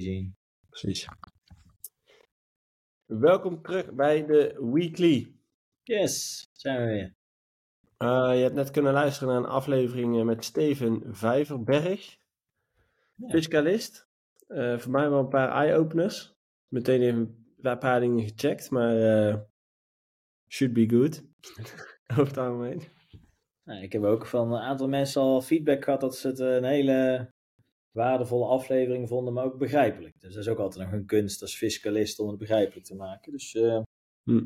zien. Precies. Welkom terug bij de Weekly. Yes, zijn we weer. Uh, je hebt net kunnen luisteren naar een aflevering met Steven Vijverberg, ja. fiscalist. Uh, voor mij wel een paar eye-openers. Meteen even een paar dingen gecheckt, maar uh, should be good. Over het algemeen. Nou, ik heb ook van een aantal mensen al feedback gehad dat ze het een hele waardevolle aflevering vonden, maar ook begrijpelijk. Dus dat is ook altijd nog een kunst als fiscalist om het begrijpelijk te maken. Dus uh, hm.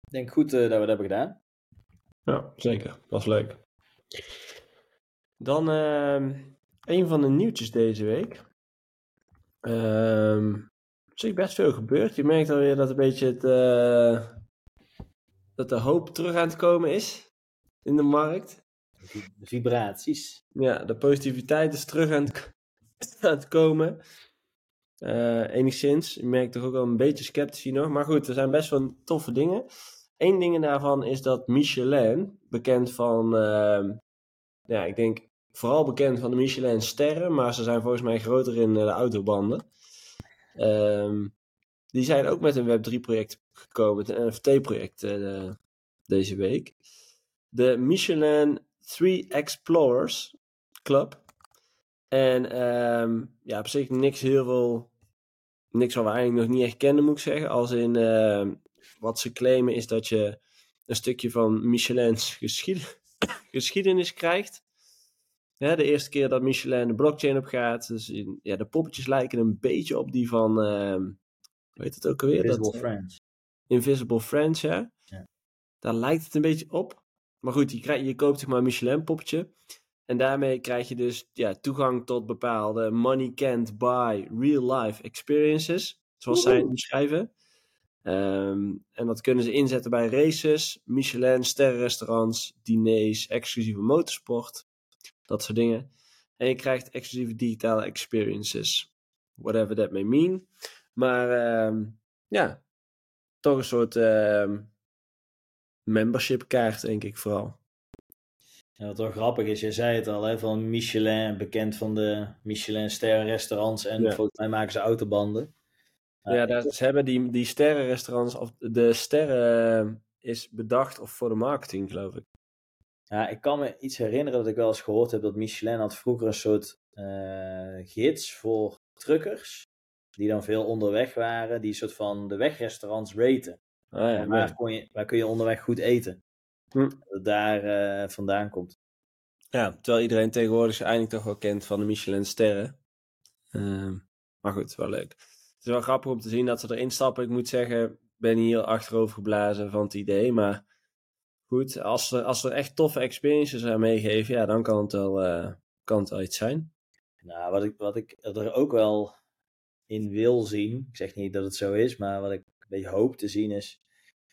ik denk goed uh, dat we dat hebben gedaan. Ja, zeker. Was leuk. Dan uh, een van de nieuwtjes deze week. Uh, er is best veel gebeurd. Je merkt alweer dat een beetje het, uh, dat de hoop terug aan het komen is in de markt. De vibraties. Ja, de positiviteit is terug aan het, aan komen. Uh, enigszins. Je merkt toch ook wel een beetje sceptisch nog. Maar goed, er zijn best wel toffe dingen. Eén ding daarvan is dat Michelin, bekend van, uh, ja, ik denk vooral bekend van de Michelin sterren, maar ze zijn volgens mij groter in uh, de autobanden. Um, die zijn ook met een Web3 project gekomen, een NFT project uh, deze week. De Michelin 3 Explorers Club. En um, ja, op zich niks heel veel, niks wat we eigenlijk nog niet echt kennen moet ik zeggen. Als in, uh, wat ze claimen is dat je een stukje van Michelin's geschied geschiedenis krijgt. Ja, de eerste keer dat Michelin de blockchain op gaat. Dus in, ja, de poppetjes lijken een beetje op die van, uh, hoe heet het ook alweer? Invisible dat, Friends. Invisible Friends, ja. ja. Daar lijkt het een beetje op. Maar goed, je, je koopt zeg maar een Michelin poppetje. En daarmee krijg je dus ja, toegang tot bepaalde money can't buy real life experiences. Zoals zij het beschrijven. Um, en dat kunnen ze inzetten bij races, Michelin, sterrenrestaurants, diners, exclusieve motorsport. Dat soort dingen. En je krijgt exclusieve digitale experiences. Whatever that may mean. Maar um, ja, toch een soort um, membership kaart, denk ik vooral. Ja, wat wel grappig is, je zei het al, hè, van Michelin, bekend van de Michelin sterrenrestaurants en ja. volgens mij maken ze autobanden. Ja, daar, ze hebben die, die sterrenrestaurants, of de sterren is bedacht of voor de marketing, geloof ik. Ja, ik kan me iets herinneren dat ik wel eens gehoord heb dat Michelin had vroeger een soort uh, gids voor truckers, die dan veel onderweg waren, die een soort van de wegrestaurants raten. Oh ja, en waar, kon je, waar kun je onderweg goed eten? Hm. Dat daar uh, vandaan komt. Ja, terwijl iedereen tegenwoordig ze eigenlijk toch wel kent van de Michelin sterren. Uh, maar goed, wel leuk. Het is wel grappig om te zien dat ze erin stappen. Ik moet zeggen, ik ben hier achterover geblazen van het idee. Maar goed, als er, als er echt toffe experiences aan meegeven, ja, dan kan het wel, uh, kan het wel iets zijn. Nou, wat ik, wat ik er ook wel in wil zien, ik zeg niet dat het zo is, maar wat ik een beetje hoop te zien is,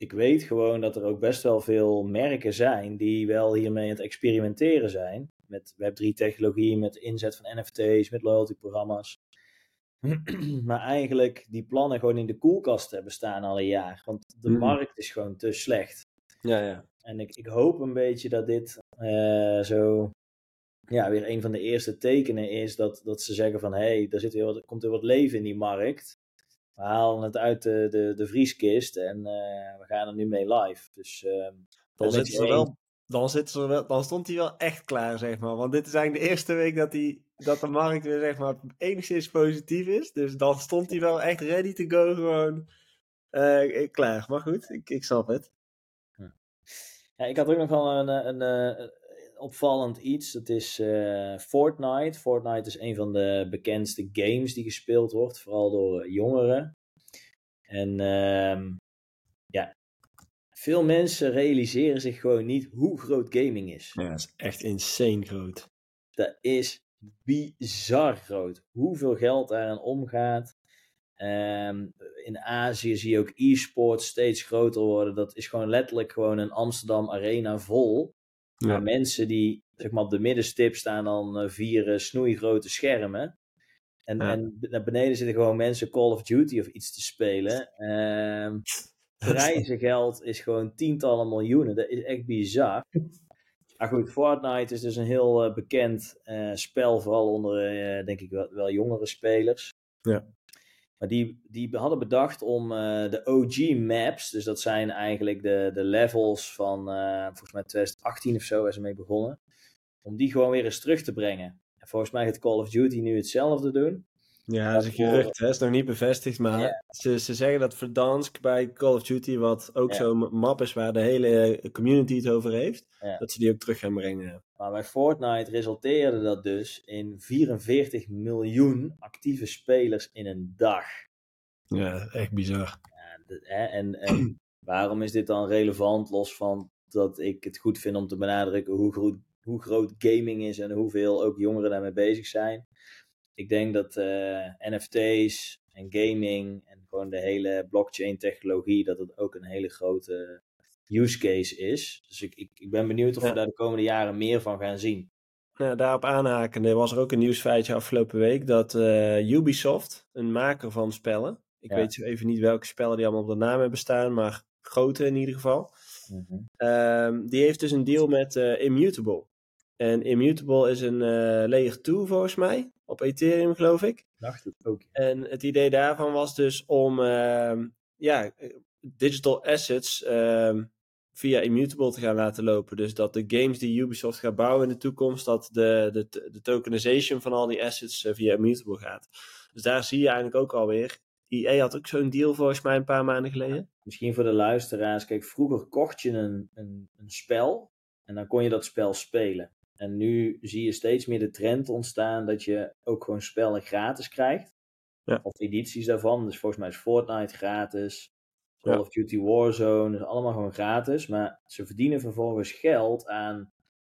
ik weet gewoon dat er ook best wel veel merken zijn die wel hiermee aan het experimenteren zijn. Met Web3-technologie, met inzet van NFT's, met loyalty-programma's. maar eigenlijk die plannen gewoon in de koelkast hebben staan al een jaar. Want de Mm. markt is gewoon te slecht. Ja, ja. En ik, ik hoop een beetje dat dit eh, zo ja, weer een van de eerste tekenen is dat, dat ze zeggen van hé, hey, er zit weer wat, komt weer wat leven in die markt. We halen het uit de, de, de vrieskist en uh, we gaan er nu mee live. Dus uh, dan, zit ze wel, dan, ze wel, dan stond hij wel echt klaar, zeg maar. Want dit is eigenlijk de eerste week dat, hij, dat de markt weer zeg maar, enigszins positief is. Dus dan stond hij wel echt ready to go gewoon uh, klaar. Maar goed, ik, ik snap het. Ja, ik had ook nog wel een, een, een, opvallend iets. Dat is uh, Fortnite. Fortnite is een van de bekendste games die gespeeld wordt, vooral door jongeren. En uh, ja, veel mensen realiseren zich gewoon niet hoe groot gaming is. Ja, dat is echt insane groot. Dat is bizar groot. Hoeveel geld daaraan omgaat. Um, in Azië zie je ook e-sports steeds groter worden. Dat is gewoon letterlijk gewoon een Amsterdam Arena vol. Ja. Maar mensen die zeg maar, op de middenstip staan dan uh, vier uh, snoeigrote schermen. En, Ja. en naar beneden zitten gewoon mensen Call of Duty of iets te spelen. Um, prijzengeld is gewoon tientallen miljoenen. Dat is echt bizar. Maar goed, Fortnite is dus een heel uh, bekend spel, vooral onder, denk ik, wel, wel jongere spelers. Ja. Maar die, die hadden bedacht om eh, de OG maps, dus dat zijn eigenlijk de, de levels van eh, volgens mij 2018 of zo, waar ze mee begonnen, om die gewoon weer eens terug te brengen. En volgens mij gaat Call of Duty nu hetzelfde doen. Ja, dat is een gerucht, hè? is nog niet bevestigd, maar ze, ze zeggen dat Verdansk bij Call of Duty, wat ook zo'n map is waar de hele community het over heeft, dat ze die ook terug gaan brengen. Maar bij Fortnite resulteerde dat dus in 44 miljoen actieve spelers in een dag. Ja, echt bizar. Ja, hè, en, en waarom is dit dan relevant, los van dat ik het goed vind om te benadrukken hoe groot, hoe groot gaming is en hoeveel ook jongeren daarmee bezig zijn. Ik denk dat eh, NFT's en gaming en gewoon de hele blockchain technologie, dat het ook een hele grote use case is. Dus ik, ik, ik ben benieuwd of Ja. we daar de komende jaren meer van gaan zien. Nou, daarop aanhakende was er ook een nieuwsfeitje afgelopen week dat eh, Ubisoft, een maker van spellen, ik Ja. weet zo even niet welke spellen die allemaal op de naam hebben staan, maar grote in ieder geval, Mhm. Ehm, die heeft dus een deal met eh, Immutable. En Immutable is een eh, layer 2 volgens mij, op Ethereum geloof ik. dacht het ook. En het idee daarvan was dus om ehm, ja, digital assets ehm, via Immutable te gaan laten lopen. Dus dat de games die Ubisoft gaat bouwen in de toekomst, dat de, de, de tokenization van al die assets eh, via Immutable gaat. Dus daar zie je eigenlijk ook alweer. EA had ook zo'n deal volgens mij een paar maanden geleden. Misschien voor de luisteraars, kijk, vroeger kocht je een, een, een spel en dan kon je dat spel spelen. En nu zie je steeds meer de trend ontstaan dat je ook gewoon spellen gratis krijgt. Ja. Of edities daarvan. Dus volgens mij is Fortnite gratis. Call Ja. of Duty Warzone is allemaal gewoon gratis. Maar ze verdienen vervolgens geld aan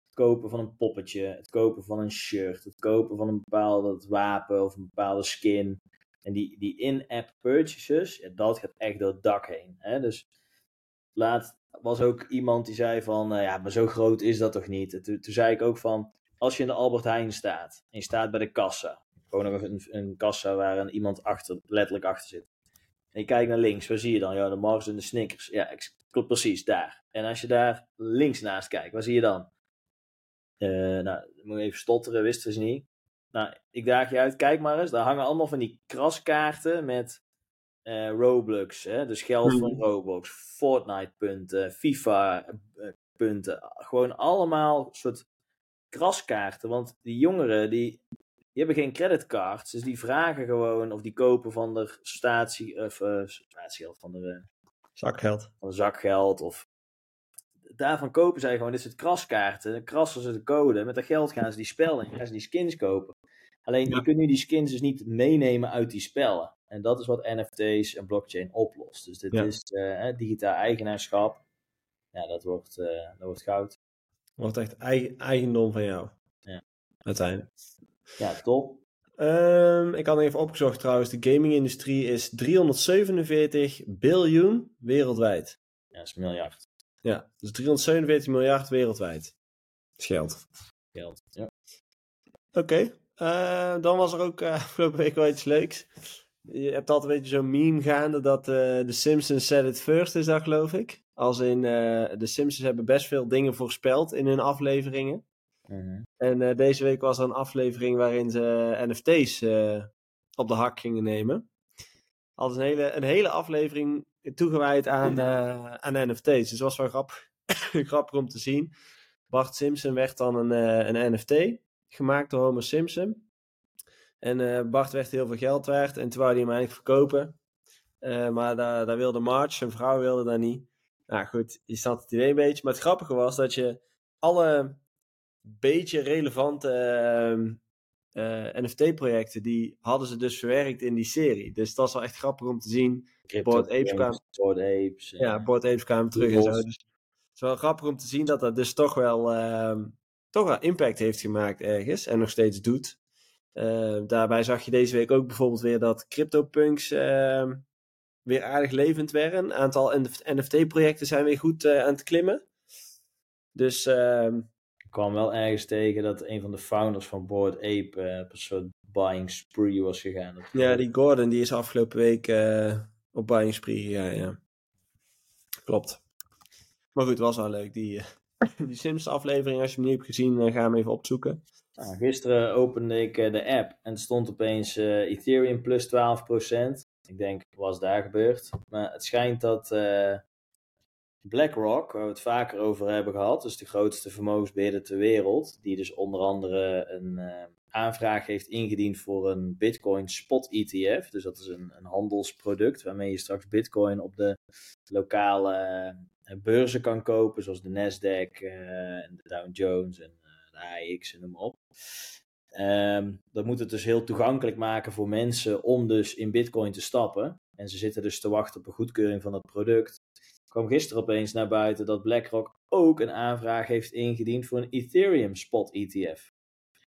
het kopen van een poppetje, het kopen van een shirt, het kopen van een bepaald wapen of een bepaalde skin. En die, die in-app purchases, ja, dat gaat echt door het dak heen. Hè? Dus laat was ook iemand die zei van, eh, ja, maar zo groot is dat toch niet? En Toen, zei ik ook van, als je in de Albert Heijn staat en je staat bij de kassa, gewoon nog een, kassa waar een, iemand achter, letterlijk achter zit. En je kijkt naar links, waar zie je dan? Ja, de Mars en de Snickers. Ja, klopt precies, daar. En als je daar links naast kijkt, waar zie je dan? Eh, nou, moet even stotteren, wisten ze niet. Nou, ik daag je uit, kijk maar eens. Daar hangen allemaal van die kraskaarten met eh, Roblox, hè? dus geld van Mhm. Roblox, Fortnite punten, FIFA eh, punten. Gewoon allemaal soort kraskaarten. Want die jongeren, die, die hebben geen creditcards. Dus die vragen gewoon, of die kopen van de statie, of eh, statiegeld, van de, Zakgeld. van de zakgeld. Of daarvan kopen zij gewoon dit soort kraskaarten. Dan krassen ze de code. Met dat geld gaan ze die spellen en gaan ze die skins kopen. Alleen Ja. je kunt nu die skins dus niet meenemen uit die spellen. En dat is wat NFT's en blockchain oplost. Dus dit Ja. is hè, digitaal eigenaarschap. Ja, dat wordt, eh, dat wordt goud. Wordt echt eigen, eigendom van jou. Ja. Uiteindelijk. Ja, top. Ehm, ik had even opgezocht trouwens. De gaming-industrie is 347 biljoen wereldwijd. Ja, dat is miljard Ja, dus 347 miljard wereldwijd. Dat is geld. geld. Ja. Oké. eh, dan was er ook afgelopen week wel iets leuks. Je hebt altijd een beetje zo'n meme gaande dat eh The Simpsons said it first is dat geloof ik. Als in, eh de Simpsons hebben best veel dingen voorspeld in hun afleveringen. Mhm. En eh, deze week was er een aflevering waarin ze NFT's eh, op de hak gingen nemen. Hadden een hele, een hele aflevering toegewijd aan, eh, aan NFT's. Dus dat was wel grappig, grappig om te zien. Bart Simpson werd dan een, eh, een NFT, gemaakt door Homer Simpson. En eh, Bart werd heel veel geld waard en toen wou hij hem eigenlijk verkopen. Eh, maar daar, daar wilde Marge, zijn vrouw, wilde dat niet. Nou goed, je snapt het idee een beetje. Maar het grappige was dat je alle beetje relevante ehm, eh, NFT-projecten, die hadden ze dus verwerkt in die serie. Dus dat was wel echt grappig om te zien. Bored Apes kwamen- Apes. Ja, Board Apes kwamen terug en zo. Dus het is wel grappig om te zien dat dat dus toch wel, ehm, toch wel impact heeft gemaakt ergens. En nog steeds doet. Eh, daarbij zag je deze week ook bijvoorbeeld weer dat CryptoPunks ehm, weer aardig levend werden. Een aantal NFT-projecten zijn weer goed eh, aan het klimmen. Dus ehm, Ik kwam wel ergens tegen dat een van de founders van Bored Ape eh, op een soort buying spree was gegaan. Dat- ja, die Gordon die is afgelopen week eh, op buying spree gegaan, ja. Klopt. Maar goed, het was wel leuk. Die, die Sims aflevering, als je hem niet hebt gezien, ga hem even opzoeken. Nou, gisteren opende ik eh, de app en stond opeens eh, Ethereum plus 12%, Ik denk, was daar gebeurd? Maar het schijnt dat uh, BlackRock, waar we het vaker over hebben gehad, dus de grootste vermogensbeheerder ter wereld, die dus onder andere een aanvraag heeft ingediend voor een Bitcoin spot ETF. Dus dat is een, een handelsproduct waarmee je straks Bitcoin op de lokale beurzen kan kopen, zoals de Nasdaq en de Dow Jones en AX en noem maar op. Um, dat moet het dus heel toegankelijk maken voor mensen om dus in Bitcoin te stappen. En ze zitten dus te wachten op een goedkeuring van het product. Ik kwam gisteren opeens naar buiten dat BlackRock ook een aanvraag heeft ingediend voor een Ethereum spot ETF.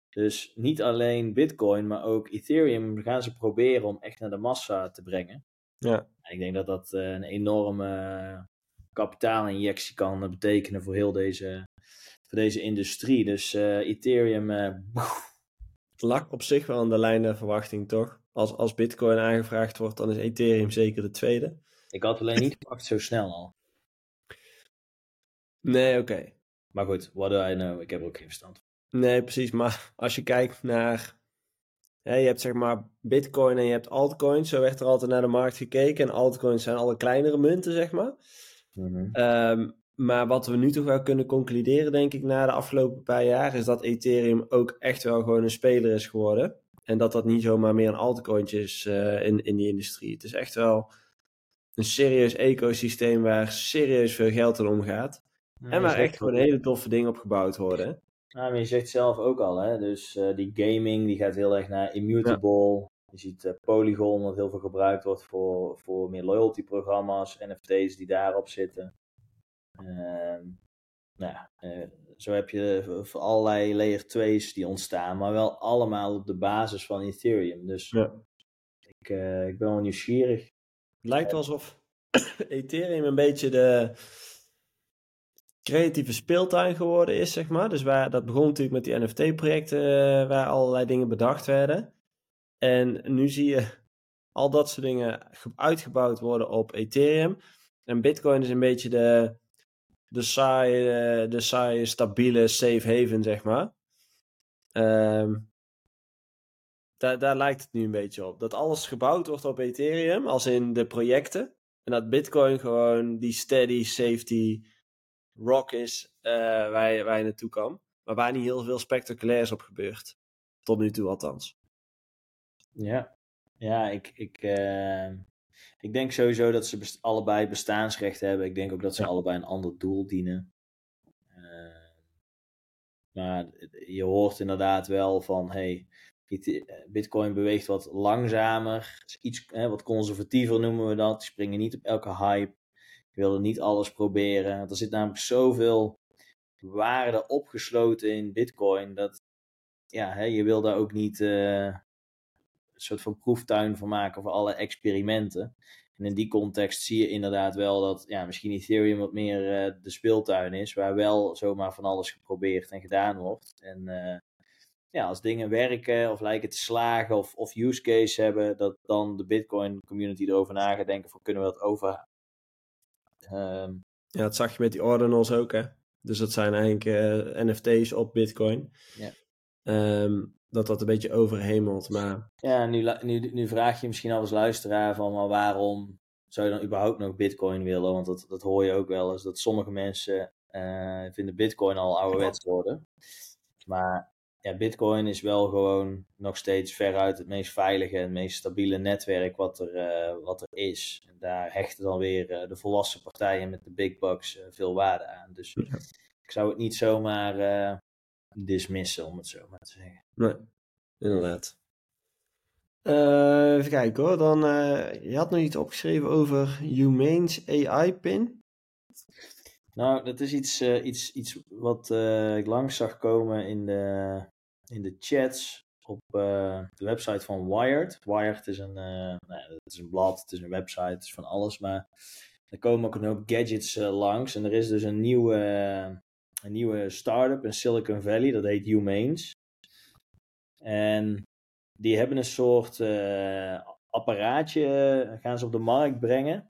Dus niet alleen Bitcoin, maar ook Ethereum gaan ze proberen om echt naar de massa te brengen. Ja. ik denk dat dat uh, een enorme kapitaalinjectie kan betekenen voor heel deze, voor deze industrie. Dus uh, Ethereum, uh, lag op zich wel aan de lijn der verwachting, toch? Als, als Bitcoin aangevraagd wordt, dan is Ethereum zeker de tweede. Ik had alleen niet verwacht zo snel al. Nee, oké. Maar goed, what do I know? Ik heb er ook geen verstand Nee, precies. Maar als je kijkt naar. je hebt zeg maar Bitcoin en je hebt altcoins. Zo werd er altijd naar de markt gekeken. En altcoins zijn alle kleinere munten, zeg maar. Mhm. Ehm, maar wat we nu toch wel kunnen concluderen, denk ik, na de afgelopen paar jaar, is dat Ethereum ook echt wel gewoon een speler is geworden. En dat dat niet zomaar meer een altcointje is uh, in, in die industrie. Het is echt wel een serieus ecosysteem waar serieus veel geld in omgaat. en waar echt gewoon hele toffe dingen op gebouwd worden. Nou, maar je zegt zelf ook al, hè? dus uh, die gaming die gaat heel erg naar immutable. Je ziet uh, Polygon, dat heel veel gebruikt wordt voor, voor meer loyalty programma's, NFT's die daarop zitten. Uh, nou ja, uh, zo heb je voor allerlei layer 2's die ontstaan, maar wel allemaal op de basis van Ethereum. Dus ja. ik, uh, ik ben wel nieuwsgierig. Het lijkt alsof Ethereum een beetje de creatieve speeltuin geworden is, zeg maar. Dus waar, dat begon natuurlijk met die NFT-projecten uh, waar allerlei dingen bedacht werden. En nu zie je al dat soort dingen uitgebouwd worden op Ethereum. En Bitcoin is een beetje de, de saaie, de saaie, stabiele safe haven, zeg maar. Um, daar, daar lijkt het nu een beetje op. Dat alles gebouwd wordt op Ethereum, als in de projecten. En dat Bitcoin gewoon die steady safety rock is uh, waar, je, naartoe kan. Maar waar niet heel veel spectaculairs op gebeurt. Tot nu toe althans. Ja, ja ik, ik, uh, ik denk sowieso dat ze best allebei bestaansrecht hebben. Ik denk ook dat ze ja. allebei een ander doel dienen. Uh, maar je hoort inderdaad wel van, hey, Bitcoin beweegt wat langzamer, iets hè, wat conservatiever noemen we dat. Die springen niet op elke hype. Je willen niet alles proberen. Want er zit namelijk zoveel waarde opgesloten in Bitcoin dat ja, hè, je wil daar ook niet uh, een soort van proeftuin van maken voor alle experimenten. En in die context zie je inderdaad wel dat ja, misschien Ethereum wat meer uh, de speeltuin is, waar wel zomaar van alles geprobeerd en gedaan wordt. En uh, ja, als dingen werken of lijken te slagen of, of use case hebben, dat dan de Bitcoin community erover na gaat denken van kunnen we dat over. Um, ja, dat zag je met die ordinals ook, hè? Dus dat zijn eigenlijk uh, NFT's op Bitcoin. Ja. Um, dat dat een beetje overhemelt, maar... Ja, nu, nu, nu vraag je misschien al als luisteraar van, maar waarom zou je dan überhaupt nog Bitcoin willen? Want dat, dat hoor je ook wel eens, dat sommige mensen uh, vinden Bitcoin al ouderwets worden. Maar ja, Bitcoin is wel gewoon nog steeds veruit het meest veilige en meest stabiele netwerk wat er, uh, wat er is. En daar hechten dan weer uh, de volwassen partijen met de big bucks veel waarde aan. Dus ja. ik zou het niet zomaar dismissen, om het zo maar te zeggen. Nee, inderdaad. even kijken hoor, dan, je had nog iets opgeschreven over Humane's AI-pin. Nou, dat is iets, uh, iets, iets wat uh, ik langs zag komen in de, in de chats op uh, de website van Wired. Wired is een, nou, is een blad, het is een website, het is van alles. Maar er komen ook een hoop gadgets langs. En er is dus een nieuwe, een nieuwe start-up in Silicon Valley, dat heet Humanes. En die hebben een soort apparaatje, gaan ze op de markt brengen.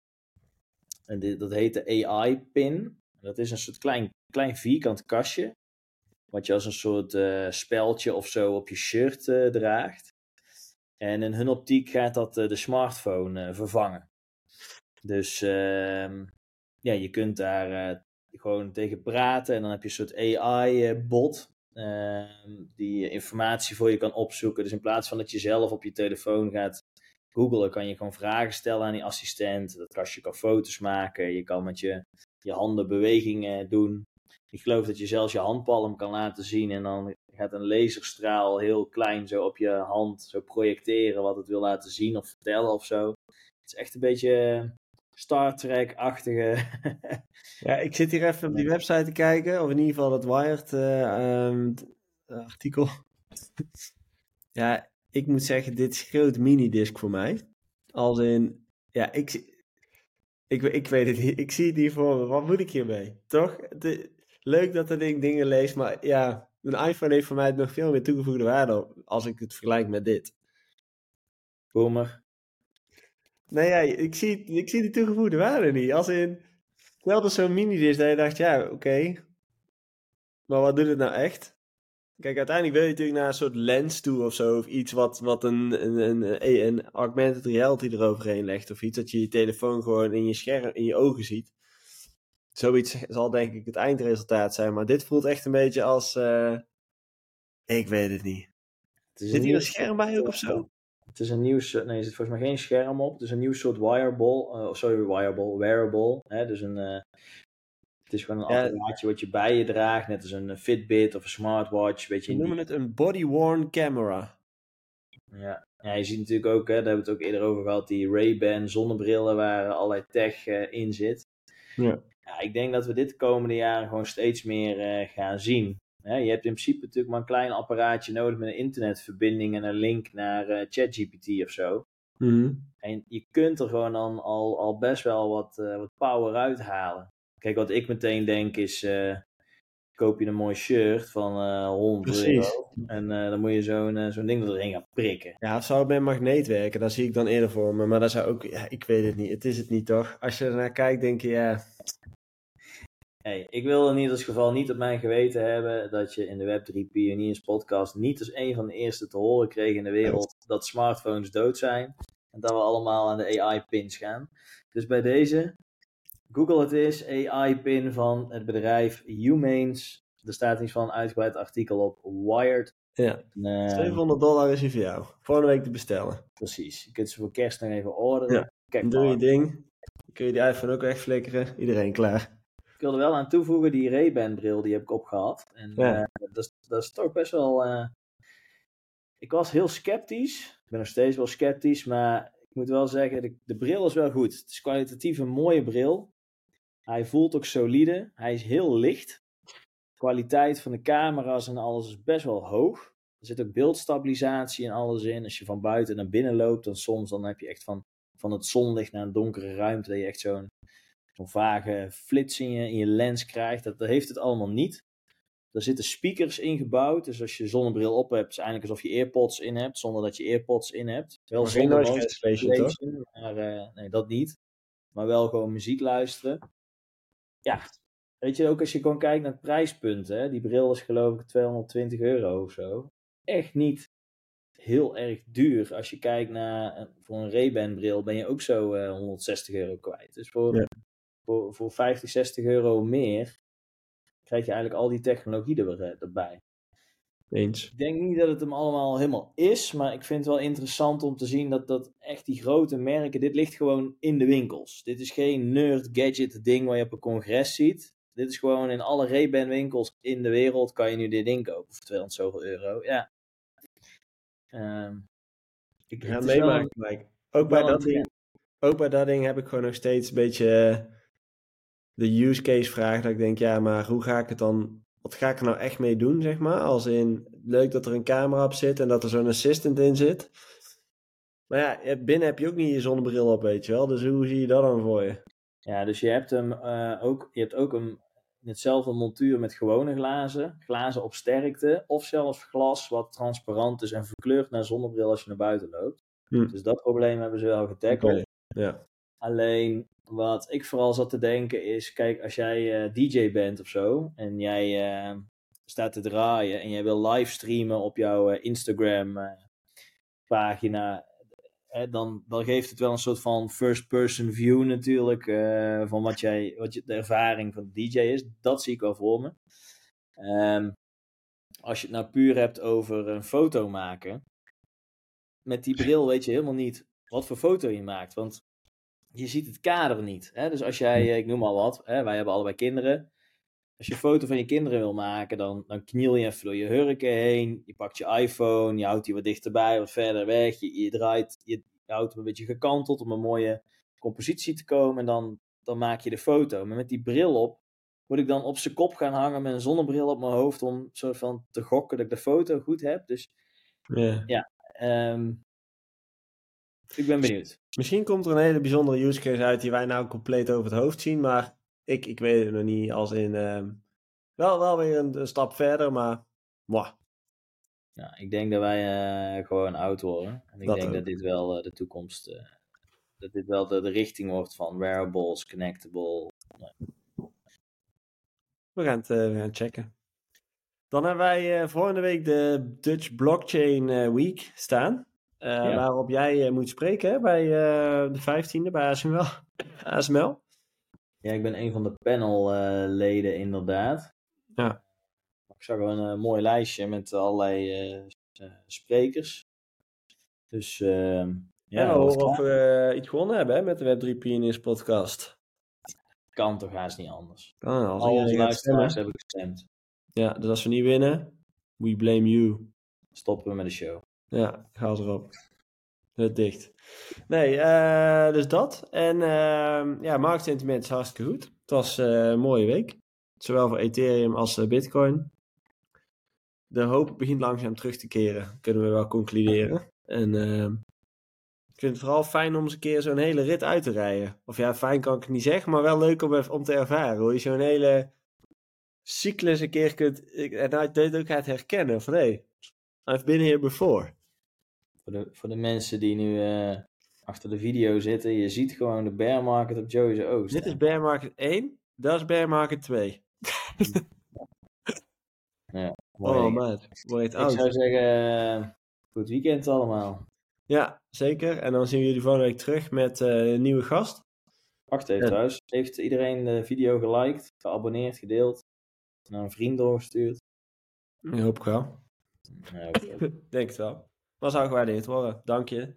En dat heet de AI-pin. Dat is een soort klein, klein vierkant kastje. Wat je als een soort uh, speldje of zo op je shirt draagt. En in hun optiek gaat dat de smartphone vervangen. Dus ehm, ja, je kunt daar gewoon tegen praten en dan heb je een soort AI-bot. Ehm, die informatie voor je kan opzoeken. Dus in plaats van dat je zelf op je telefoon gaat googlen, kan je gewoon vragen stellen aan die assistent. Dat je kan foto's maken, je kan met je, je handen bewegingen doen. Ik geloof dat je zelfs je handpalm kan laten zien en dan gaat een laserstraal heel klein zo op je hand zo projecteren wat het wil laten zien of vertellen of zo. Het is echt een beetje Star Trek-achtige. ja, ik zit hier even op die website te kijken, of in ieder geval het Wired uh, um, artikel. ja, ik moet zeggen, dit is groot minidisc voor mij. Als in, ja, ik, ik, ik weet het niet. Ik zie het hier voor me. Wat moet ik hiermee? Toch? De, leuk dat dat ding dingen leest, maar ja, een iPhone heeft voor mij nog veel meer toegevoegde waarde als ik het vergelijk met dit. Boomer. Nee, ja, ik zie, ik zie die toegevoegde waarde niet. Als in, wel dat zo'n mini is dat je dacht, ja, oké. Maar wat doet het nou echt? Kijk, uiteindelijk wil je natuurlijk naar een soort lens toe of zo. Of iets wat, wat een, een, een, een augmented reality eroverheen legt. Of iets dat je je telefoon gewoon in je scherm, in je ogen ziet. Zoiets zal denk ik het eindresultaat zijn. Maar dit voelt echt een beetje als... Uh, ik weet het niet. Het Zit hier een scherm bij ook of zo? Het is een nieuw, nee, er zit volgens mij geen scherm op. Het is een nieuw soort wearable, uh, sorry, wearable, wearable. Hè? Dus een, uh, het is gewoon een ja. apparaatje wat je bij je draagt, net als een Fitbit of een smartwatch. Weet je, We noemen het een body-worn camera. Ja. ja, je ziet natuurlijk ook, hè, daar hebben we het ook eerder over gehad, die Ray-Ban zonnebrillen waar allerlei tech uh, in zit. Ja. ja. Ik denk dat we dit de komende jaren gewoon steeds meer gaan zien je hebt in principe natuurlijk maar een klein apparaatje nodig met een internetverbinding en een link naar uh, ChatGPT of zo. Mhm. En je kunt er gewoon dan al, al best wel wat, uh, wat power uithalen. Kijk, wat ik meteen denk is, uh, koop je een mooi shirt van 100 euro. En dan moet je zo'n zo'n ding erin gaan prikken. Ja, het zou met magneet werken, daar zie ik dan eerder voor me. Maar dat zou ook, ja, ik weet het niet. Het is het niet toch? Als je ernaar kijkt, denk je, ja, Hey, ik wil in ieder geval niet op mijn geweten hebben dat je in de Web3 Pioniers podcast niet als een van de eerste te horen kreeg in de wereld dat smartphones dood zijn. En dat we allemaal aan de AI-pins gaan. Dus bij deze, Google het is, AI-pin van het bedrijf Humans. Er staat iets van een uitgebreid artikel op Wired. Ja, 700 dollar is hier voor jou. Volgende week te bestellen. Precies, je kunt ze voor kerst nog even orderen. Ja, Kijk doe je ding. kun je die iPhone ook wegflikkeren. Iedereen klaar. Ik wilde wel aan toevoegen, die Ray-Ban bril die heb ik opgehad. En ja. uh, dat, is, dat is toch best wel... Uh... ik was heel sceptisch. Ik ben nog steeds wel sceptisch, maar ik moet wel zeggen, de, de bril is wel goed. Het is kwalitatief een mooie bril. Hij voelt ook solide. Hij is heel licht. De kwaliteit van de camera's en alles is best wel hoog. Er zit ook beeldstabilisatie en alles in. Als je van buiten naar binnen loopt, dan soms dan heb je echt van, van het zonlicht naar een donkere ruimte, dat je echt zo'n zo'n vage flits in je, lens krijgt. Dat, dat heeft het allemaal niet. Er zitten speakers ingebouwd. Dus als je zonnebril op hebt, is het eigenlijk alsof je earpods in hebt, zonder dat je earpods in hebt. Wel zonder cancellation, maar uh, nee, dat niet. Maar wel gewoon muziek luisteren. Ja, weet je, ook als je gewoon kijkt naar het prijspunt. Hè, die bril is geloof ik 220 euro of zo. Echt niet heel erg duur. Als je kijkt naar, voor een Ray-Ban bril ben je ook zo uh, 160 euro kwijt. Dus voor ja voor, voor 50, 60 euro meer krijg je eigenlijk al die technologie er, eh, erbij. Eens. Ik denk niet dat het hem allemaal helemaal is, maar ik vind het wel interessant om te zien dat, dat echt die grote merken, dit ligt gewoon in de winkels. Dit is geen nerd gadget ding waar je op een congres ziet. Dit is gewoon in alle Ray-Ban winkels in de wereld kan je nu dit ding kopen voor 200 zoveel euro. Ja. Um, ik ga meemaken, Ook bij, dat ding, ook bij dat ding heb ik gewoon nog steeds een beetje eh, de use case vraag dat ik denk, ja, maar hoe ga ik het dan, wat ga ik er nou echt mee doen, zeg maar? Als in, leuk dat er een camera op zit en dat er zo'n assistant in zit. Maar ja, binnen heb je ook niet je zonnebril op, weet je wel. Dus hoe zie je dat dan voor je? Ja, dus je hebt hem uh, ook, je hebt ook een, hetzelfde montuur met gewone glazen. Glazen op sterkte. Of zelfs glas wat transparant is en verkleurt naar zonnebril als je naar buiten loopt. Hm. Dus dat probleem hebben ze wel getackled. Ja. Alleen wat ik vooral zat te denken is, kijk, als jij uh, DJ bent of zo en jij uh, staat te draaien en jij wil livestreamen op jouw uh, Instagram pagina, dan, dan geeft het wel een soort van first-person view natuurlijk. eh, van wat, jij, wat je, de ervaring van de DJ is. Dat zie ik wel voor me. Ehm, als je het nou puur hebt over een foto maken. Met die bril weet je helemaal niet wat voor foto je maakt. Want je ziet het kader niet. Hè? Dus als jij, eh, ik noem al wat, hè, wij hebben allebei kinderen. Als je een foto van je kinderen wil maken, dan, dan kniel je even door je hurken heen. Je pakt je iPhone, je houdt die wat dichterbij, wat verder weg. Je, je draait, je, je houdt hem een beetje gekanteld om een mooie compositie te komen. En dan, dan maak je de foto. Maar met die bril op, moet ik dan op zijn kop gaan hangen met een zonnebril op mijn hoofd. Om soort van te gokken dat ik de foto goed heb. Dus Ja. ehm, ik ben benieuwd. Misschien komt er een hele bijzondere use case uit die wij nou compleet over het hoofd zien, maar ik, ik weet het nog niet. Als in, ehm, wel, wel weer een, een stap verder, maar mwah. Ja, ik denk dat wij eh, gewoon oud worden. En ik Dat denk ook. dat dit wel eh, de toekomst, eh, dat dit wel de, de richting wordt van wearables, connectable. we gaan het, eh, we gaan checken. Dan hebben wij eh, volgende week de Dutch Blockchain eh, Week staan. Eh, Ja. Waarop jij eh, moet spreken hè, bij eh, de 15e bij ASML. ASML. Ja, ik ben een van de panelleden inderdaad. Ja. Ik zag wel een mooi lijstje met allerlei sprekers. Dus ehm, ja, we horen of we iets gewonnen hebben hè, met de Web3 Pioneers podcast. kan toch haast niet anders. Kan, als Al onze iedereen gaat stemmen. luisteraars hebben gestemd. Ja, dus als we niet winnen, we blame you. Stoppen we met de show. Ja, ga erop. Het dicht. Nee, eh, dus dat. En ehm, ja, marktsentiment is hartstikke goed. Het was eh, een mooie week. Zowel voor Ethereum als eh, Bitcoin. De hoop begint langzaam terug te keren, kunnen we wel concluderen. En ehm, ik vind het vooral fijn om eens een keer zo'n hele rit uit te rijden. Of ja, fijn kan ik niet zeggen, maar wel leuk om, om te ervaren. Hoe je zo'n hele cyclus een keer kunt... ik- En je het ook gaat herkennen. Van hé, hey, I've been here before. Voor de, voor de mensen die nu eh, achter de video zitten, je ziet gewoon de bear market op Joe's Oost. Dit is bear market 1, dat is bear market 2. Mooi Oh man, word Ik zou zeggen, eh, goed weekend allemaal. Ja, zeker. En dan zien we jullie volgende week terug met eh, een nieuwe gast. Wacht even Ja. trouwens. Heeft iedereen de video geliked, geabonneerd, gedeeld? Naar een vriend doorgestuurd? Ik hoop ik wel. Nee, oké. Denk het wel. Dan zou gewaardeerd worden. Dank je.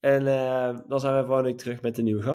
En eh, dan zijn we volgende terug met een nieuwe gast.